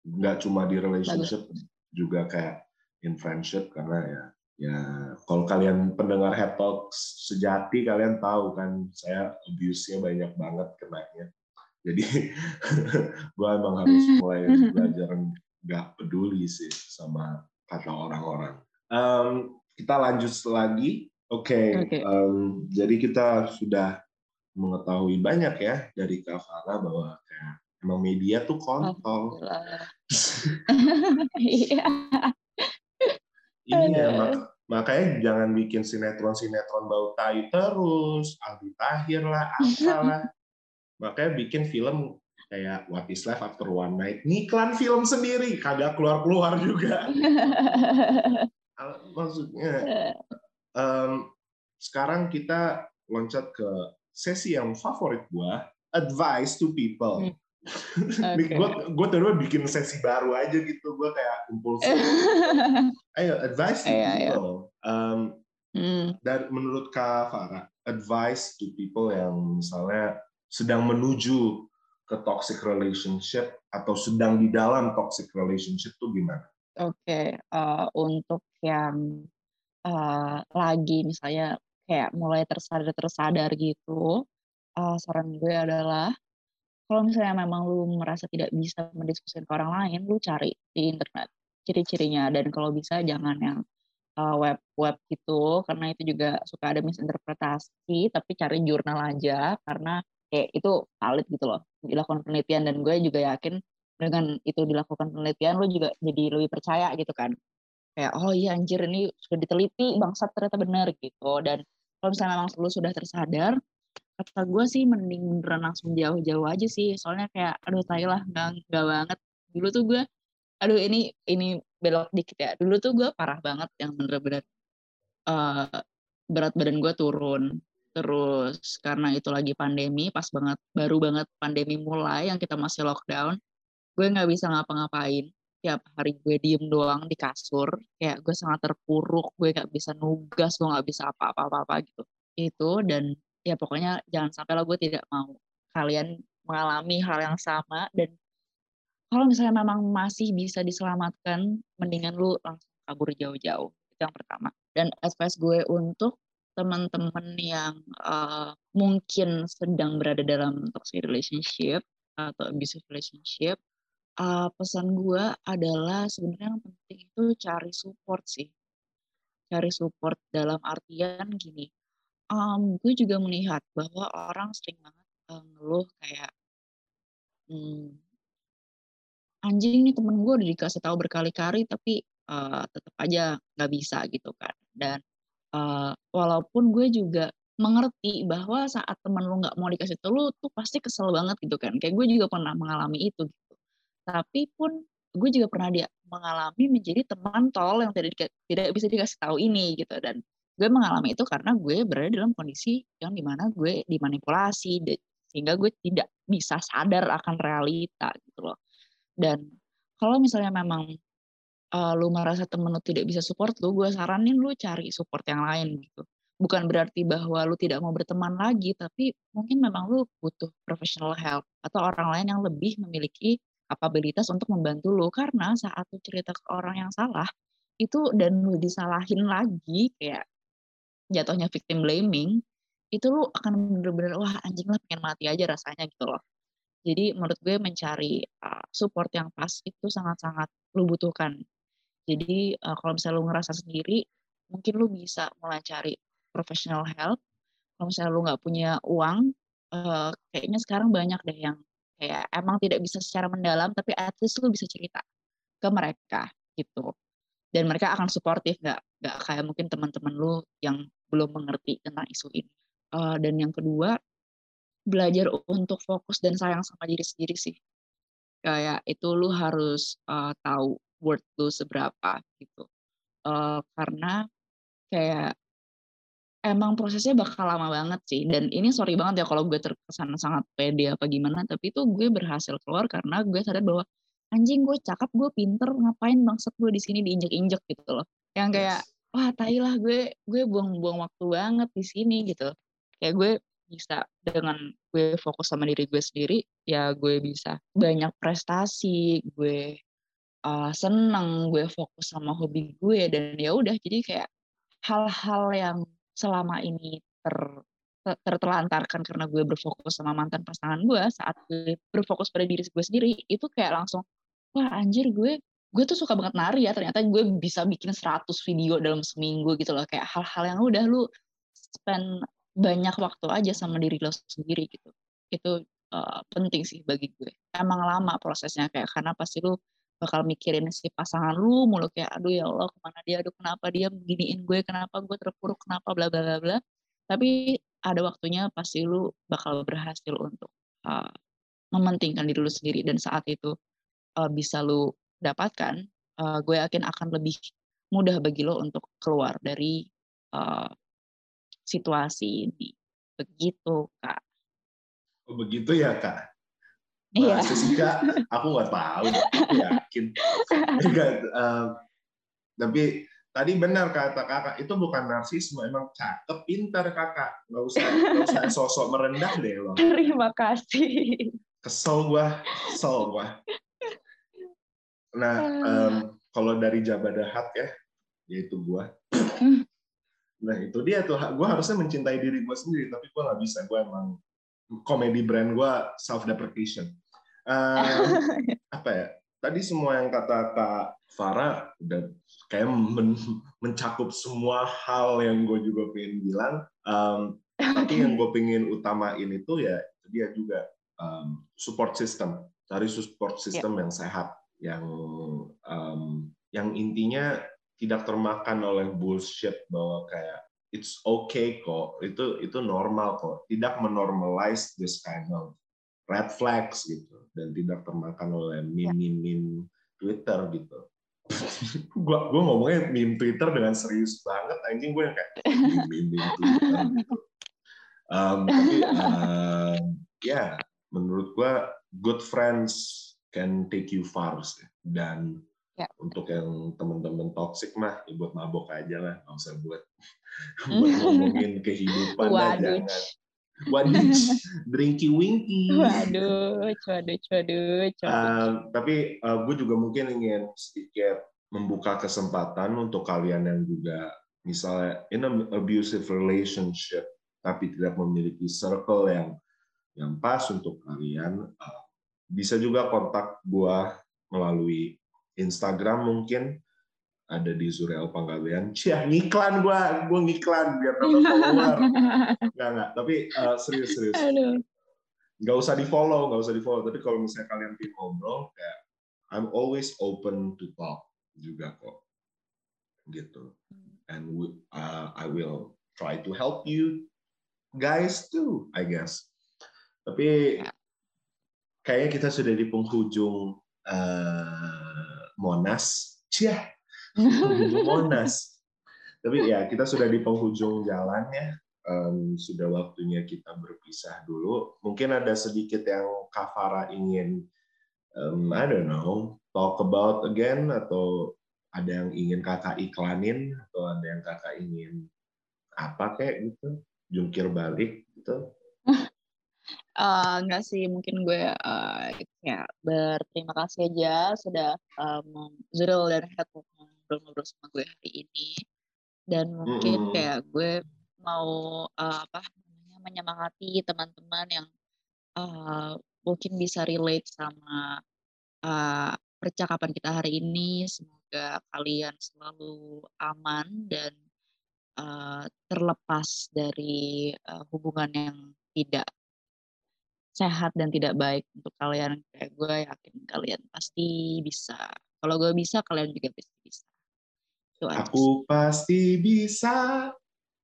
Speaker 3: Nggak cuma di relationship, Bagus. juga kayak in friendship karena ya ya kalau kalian pendengar head talk sejati kalian tahu kan saya abuse-nya banyak banget kenanya. Jadi gue emang harus mulai belajar nggak peduli sih sama kata orang-orang. Um, kita lanjut lagi Oke, okay. okay. um, jadi kita sudah mengetahui banyak ya dari Kak Farah bahwa kayak emang media tuh kontol. Iya. iya, mak makanya jangan bikin sinetron-sinetron bau tai terus, Aldi Tahir lah, apalah. makanya bikin film kayak What is Life After One Night. Ngiklan film sendiri, kagak keluar-keluar juga. Maksudnya um, sekarang kita loncat ke sesi yang favorit gua, advice to people. Hmm. Okay. gue gue terus bikin sesi baru aja gitu gue kayak impulsif ayo advice to iya, iya. people um, hmm. dan menurut kak Farah advice to people yang misalnya sedang menuju ke toxic relationship atau sedang di dalam toxic relationship tuh gimana?
Speaker 2: Oke, okay. uh, untuk yang uh, lagi misalnya kayak mulai tersadar-tersadar gitu, uh, saran gue adalah kalau misalnya memang lu merasa tidak bisa mendiskusikan ke orang lain, lu cari di internet ciri-cirinya. Dan kalau bisa jangan yang web web-web gitu karena itu juga suka ada misinterpretasi tapi cari jurnal aja karena kayak itu valid gitu loh dilakukan penelitian. Dan gue juga yakin dengan itu dilakukan penelitian lu juga jadi lebih percaya gitu kan kayak oh iya anjir ini sudah diteliti bangsat ternyata benar gitu. Dan kalau misalnya memang lu sudah tersadar kata gue sih mending beneran langsung jauh-jauh aja sih. Soalnya kayak aduh tai lah nggak banget. Dulu tuh gue aduh ini ini belok dikit ya. Dulu tuh gue parah banget yang bener-bener uh, berat badan gue turun. Terus karena itu lagi pandemi pas banget baru banget pandemi mulai yang kita masih lockdown gue nggak bisa ngapa-ngapain tiap hari gue diem doang di kasur kayak gue sangat terpuruk gue nggak bisa nugas gue nggak bisa apa-apa-apa gitu. Itu dan ya pokoknya jangan sampai lah gue tidak mau kalian mengalami hal yang sama dan kalau misalnya memang masih bisa diselamatkan mendingan lu langsung kabur jauh-jauh. Itu yang pertama. Dan advice gue untuk teman-teman yang uh, mungkin sedang berada dalam toxic relationship atau abusive relationship uh, pesan gue adalah sebenarnya yang penting itu cari support sih. Cari support dalam artian gini, um, gue juga melihat bahwa orang sering banget uh, ngeluh kayak, hmm, anjing nih temen gue udah dikasih tahu berkali-kali tapi uh, tetap aja nggak bisa gitu kan. Dan uh, walaupun gue juga mengerti bahwa saat temen lu nggak mau dikasih tahu tuh pasti kesel banget gitu kan. Kayak gue juga pernah mengalami itu. Gitu tapi pun gue juga pernah dia mengalami menjadi teman tol yang tidak tidak bisa dikasih tahu ini gitu. Dan gue mengalami itu karena gue berada dalam kondisi yang di mana gue dimanipulasi sehingga gue tidak bisa sadar akan realita gitu loh. Dan kalau misalnya memang uh, lu merasa temen lu tidak bisa support lu gue saranin lu cari support yang lain gitu. Bukan berarti bahwa lu tidak mau berteman lagi tapi mungkin memang lu butuh professional help atau orang lain yang lebih memiliki kapabilitas untuk membantu lo karena saat lu cerita ke orang yang salah itu dan lu disalahin lagi kayak jatuhnya victim blaming itu lu akan bener-bener wah anjing lah pengen mati aja rasanya gitu loh Jadi menurut gue mencari uh, support yang pas itu sangat-sangat lu butuhkan. Jadi uh, kalau misalnya lu ngerasa sendiri, mungkin lu bisa mulai cari professional help. Kalau misalnya lu nggak punya uang, uh, kayaknya sekarang banyak deh yang kayak emang tidak bisa secara mendalam, tapi at least lu bisa cerita ke mereka gitu. Dan mereka akan suportif, nggak nggak kayak mungkin teman-teman lu yang belum mengerti tentang isu ini. Uh, dan yang kedua, belajar untuk fokus dan sayang sama diri sendiri sih. Kayak itu lu harus uh, tahu worth lu seberapa gitu. Uh, karena kayak emang prosesnya bakal lama banget sih. Dan ini sorry banget ya kalau gue terkesan sangat pede apa gimana, tapi itu gue berhasil keluar karena gue sadar bahwa anjing gue cakep, gue pinter, ngapain bangsat gue di sini diinjek-injek gitu loh. Yang kayak wah tai lah gue gue buang-buang waktu banget di sini gitu. Kayak gue bisa dengan gue fokus sama diri gue sendiri ya gue bisa banyak prestasi gue uh, seneng gue fokus sama hobi gue dan ya udah jadi kayak hal-hal yang selama ini ter tertelantarkan karena gue berfokus sama mantan pasangan gue saat gue berfokus pada diri gue sendiri itu kayak langsung wah anjir gue gue tuh suka banget nari ya ternyata gue bisa bikin 100 video dalam seminggu gitu loh. Kayak hal-hal yang udah lu spend banyak waktu aja sama diri lo sendiri gitu. Itu uh, penting sih bagi gue. Emang lama prosesnya kayak karena pasti lu bakal mikirin si pasangan lu mulu kayak aduh ya Allah ke mana dia aduh kenapa dia beginiin gue kenapa gue terpuruk kenapa bla bla bla bla tapi ada waktunya pasti lu bakal berhasil untuk uh, mementingkan diri lu sendiri dan saat itu uh, bisa lu dapatkan uh, gue yakin akan lebih mudah bagi lo untuk keluar dari uh, situasi ini. Begitu, Kak.
Speaker 3: Oh, begitu ya, Kak?
Speaker 2: Iya.
Speaker 3: Kak, aku nggak tahu, aku yakin. Uh, tapi tadi benar kata kakak, itu bukan narsisme, emang cakep, pintar kakak. Nggak usah, nggak usah sosok merendah deh lo.
Speaker 2: Terima kasih.
Speaker 3: Kesel gua, kesel gua. Nah, um, kalau dari Jabadahat ya, yaitu gua. Nah itu dia tuh, gue harusnya mencintai diri gue sendiri, tapi gue nggak bisa. Gue emang komedi brand gue self deprecation. Uh, apa ya? Tadi semua yang kata Kak Farah udah kayak men mencakup semua hal yang gue juga pengen bilang. Um, tapi yang gue pengen utamain itu ya itu dia juga um, support system. Cari support system yeah. yang sehat, yang um, yang intinya tidak termakan oleh bullshit bahwa kayak it's okay kok itu itu normal kok tidak menormalize this kind of red flags gitu dan tidak termakan oleh ya. meme-meme Twitter gitu gua gua ngomongnya meme Twitter dengan serius banget anjing gue yang kayak meme Twitter gitu um, tapi um, ya yeah, menurut gua good friends can take you far sih. dan Ya. Untuk yang teman-teman toxic mah, ya buat mabok aja lah, nggak usah buat buat ngomongin kehidupan lah, jangan. Waduh, drinky winky.
Speaker 2: Waduh, waduh, waduh,
Speaker 3: uh, tapi uh, gue juga mungkin ingin sedikit membuka kesempatan untuk kalian yang juga misalnya in an abusive relationship tapi tidak memiliki circle yang yang pas untuk kalian uh, bisa juga kontak gue melalui Instagram mungkin ada di Zuriel Panggabean. Cia, ngiklan gua, gua ngiklan biar dapat follower. Enggak, enggak. Tapi uh, serius, serius. Aduh. Nggak usah di follow, nggak usah di follow. Tapi kalau misalnya kalian ingin ngobrol, kayak I'm always open to talk juga kok. Gitu. And we, uh, I will try to help you guys too, I guess. Tapi kayaknya kita sudah di penghujung uh, Monas. Cia, Monas. Tapi ya kita sudah di penghujung jalan ya. Um, sudah waktunya kita berpisah dulu. Mungkin ada sedikit yang Kavara ingin, um, I don't know, talk about again atau ada yang ingin kakak iklanin atau ada yang kakak ingin apa kayak gitu, jungkir balik gitu.
Speaker 2: Uh, sih, mungkin gue uh, ya berterima kasih aja sudah um, Zuril dan Head ngobrol-ngobrol sama gue hari ini. Dan mungkin mm. kayak gue mau uh, apa namanya menyemangati teman-teman yang uh, mungkin bisa relate sama uh, percakapan kita hari ini. Semoga kalian selalu aman dan uh, terlepas dari uh, hubungan yang tidak sehat dan tidak baik untuk kalian. Kayak gue yakin kalian pasti bisa. Kalau gue bisa, kalian juga pasti bisa.
Speaker 3: Itu Aku pasti bisa.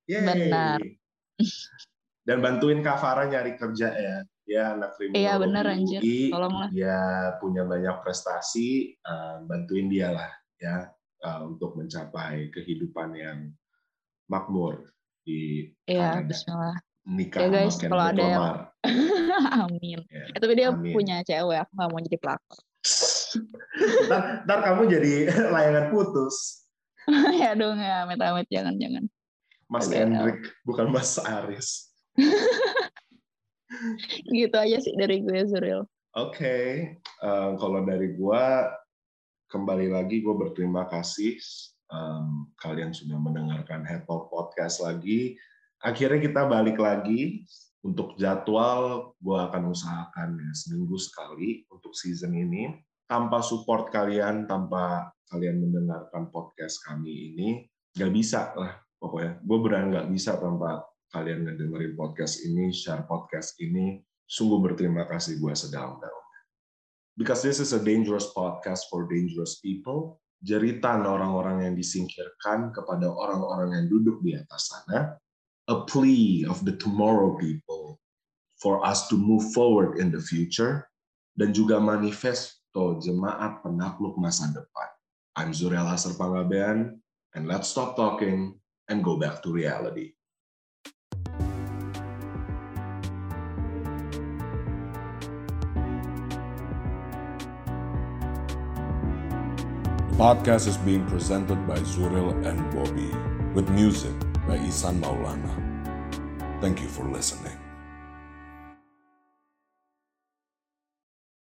Speaker 2: Yeay. Benar.
Speaker 3: Dan bantuin Kak Farah nyari kerja ya. Ya anak kriminologi.
Speaker 2: Iya benar anjir. Tolonglah.
Speaker 3: Dia punya banyak prestasi, uh, bantuin dia lah ya uh, untuk mencapai kehidupan yang makmur di
Speaker 2: Iya, bismillah.
Speaker 3: Nikah
Speaker 2: ya guys, kalau ada yang amin.
Speaker 3: Ya,
Speaker 2: ya, tapi dia amin. punya cewek, aku nggak mau jadi pelakor.
Speaker 3: ntar, ntar kamu jadi layangan putus.
Speaker 2: ya dong ya, amit-amit jangan-jangan.
Speaker 3: Mas okay, Hendrik, bukan Mas Aris.
Speaker 2: gitu aja sih dari gue Suril.
Speaker 3: Oke, okay. uh, kalau dari gue kembali lagi gue berterima kasih um, kalian sudah mendengarkan Head Talk Podcast lagi. Akhirnya kita balik lagi untuk jadwal gue akan usahakan ya seminggu sekali untuk season ini. Tanpa support kalian, tanpa kalian mendengarkan podcast kami ini, gak bisa lah pokoknya. Gue benar nggak bisa tanpa kalian ngedengerin podcast ini, share podcast ini. Sungguh berterima kasih gue sedalam-dalamnya. Because this is a dangerous podcast for dangerous people. Jeritan orang-orang yang disingkirkan kepada orang-orang yang duduk di atas sana. A plea of the tomorrow people for us to move forward in the future. Dan juga manifesto jemaat penakluk masa depan. I'm Zuriel Hasar Pangabean, and let's stop talking and go back to reality.
Speaker 1: The podcast is being presented by Zuril and Bobby with music by Isan Maulana. Thank you for listening.